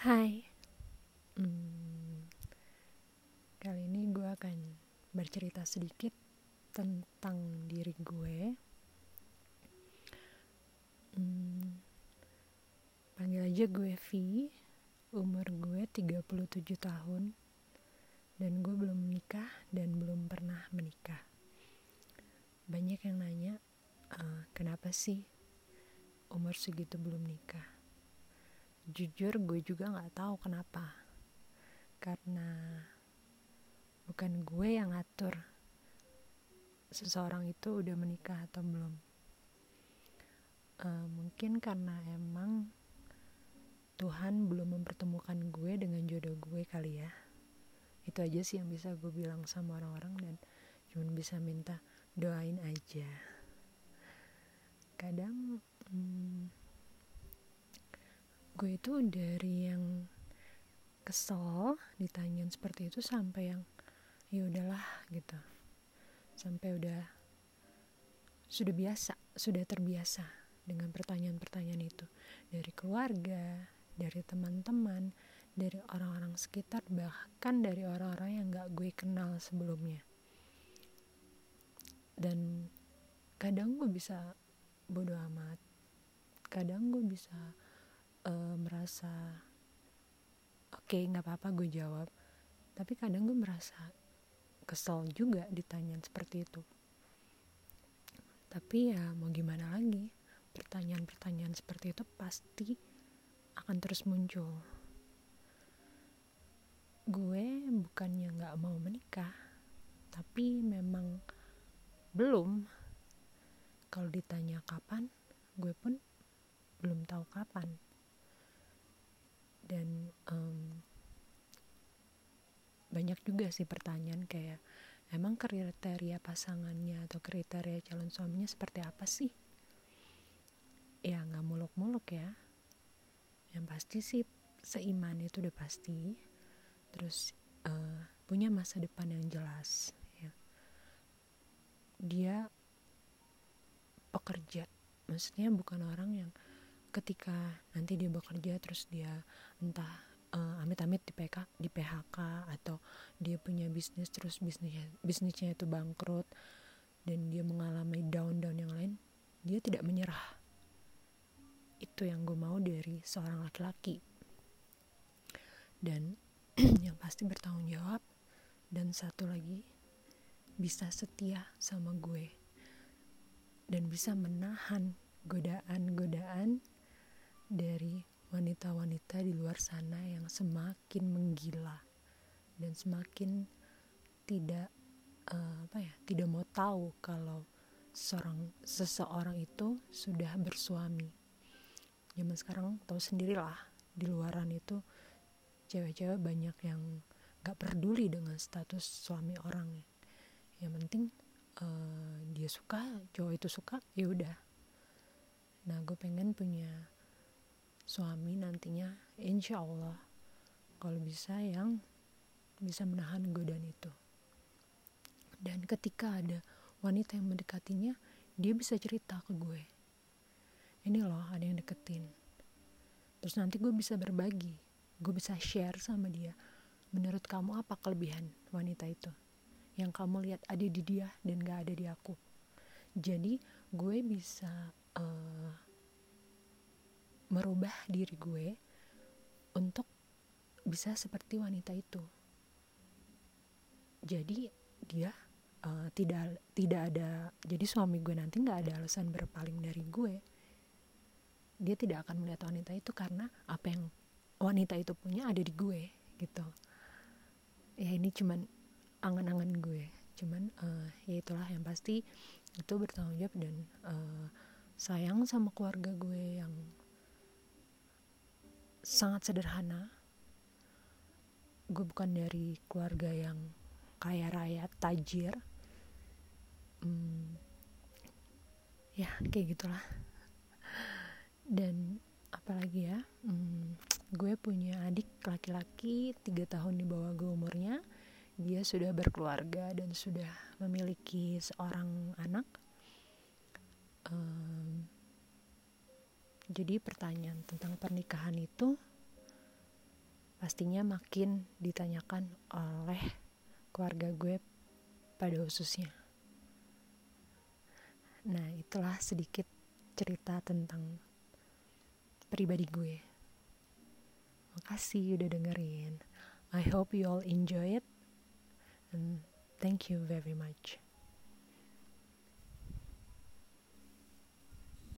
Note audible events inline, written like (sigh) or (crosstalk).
Hai, hmm, kali ini gue akan bercerita sedikit tentang diri gue. Hmm, panggil aja gue V, umur gue 37 tahun, dan gue belum menikah dan belum pernah menikah. Banyak yang nanya, uh, kenapa sih umur segitu belum nikah? Jujur gue juga nggak tahu kenapa. Karena bukan gue yang ngatur seseorang itu udah menikah atau belum. Uh, mungkin karena emang Tuhan belum mempertemukan gue dengan jodoh gue kali ya. Itu aja sih yang bisa gue bilang sama orang-orang dan cuma bisa minta doain aja. Kadang hmm, gue itu dari yang kesel ditanyain seperti itu sampai yang ya udahlah gitu. Sampai udah sudah biasa sudah terbiasa dengan pertanyaan-pertanyaan itu. Dari keluarga dari teman-teman dari orang-orang sekitar bahkan dari orang-orang yang gak gue kenal sebelumnya. Dan kadang gue bisa bodoh amat kadang gue bisa uh, merasa oke okay, nggak apa-apa gue jawab. Tapi kadang gue merasa kesel juga ditanya seperti itu. Tapi ya mau gimana lagi pertanyaan-pertanyaan seperti itu pasti akan terus muncul. Gue bukannya nggak mau menikah tapi memang belum. Kalau ditanya kapan gue pun belum tahu kapan dan um, banyak juga sih pertanyaan kayak emang kriteria pasangannya atau kriteria calon suaminya seperti apa sih? Ya nggak muluk-muluk ya. Yang pasti sih seiman itu udah pasti. Terus uh, punya masa depan yang jelas ya. Dia pekerja. Maksudnya bukan orang yang ketika nanti dia bekerja terus dia entah uh, amit-amit di PK di PHK atau dia punya bisnis terus bisnisnya bisnisnya itu bangkrut dan dia mengalami down-down yang lain dia tidak menyerah. Itu yang gue mau dari seorang laki-laki. Dan (clears throat) yang pasti bertanggung jawab dan satu lagi bisa setia sama gue. Dan bisa menahan godaan-godaan dari wanita-wanita di luar sana yang semakin menggila dan semakin tidak uh, apa ya tidak mau tahu kalau seorang seseorang itu sudah bersuami. Zaman sekarang tahu sendirilah di luaran itu cewek-cewek banyak yang gak peduli dengan status suami orang. Yang penting uh, dia suka cowok itu suka ya udah. Nah gue pengen punya suami nantinya insya Allah kalau bisa yang bisa menahan godaan itu. Dan ketika ada wanita yang mendekatinya dia bisa cerita ke gue. Ini loh ada yang deketin. Terus nanti gue bisa berbagi. Gue bisa share sama dia. Menurut kamu apa kelebihan wanita itu? Yang kamu lihat ada di dia dan gak ada di aku. Jadi gue bisa uh, merubah diri gue untuk bisa seperti wanita itu. Jadi dia uh, tidak tidak ada jadi suami gue nanti nggak ada alasan berpaling dari gue. Dia tidak akan melihat wanita itu karena apa yang wanita itu punya ada di gue gitu. Ya ini cuman angan-angan gue. Cuman uh, ya itulah yang pasti itu bertanggung jawab dan uh, sayang sama keluarga gue yang sangat sederhana. Gue bukan dari keluarga yang kaya raya tajir. Hmm, ya kayak gitulah. Dan apalagi ya hmm, gue punya adik laki-laki tiga tahun di bawah gue umurnya. Dia sudah berkeluarga dan sudah memiliki seorang anak. Um, jadi pertanyaan tentang pernikahan itu pastinya makin ditanyakan oleh keluarga gue pada khususnya. Nah, itulah sedikit cerita tentang pribadi gue. Makasih udah dengerin. I hope you all enjoy it and thank you very much.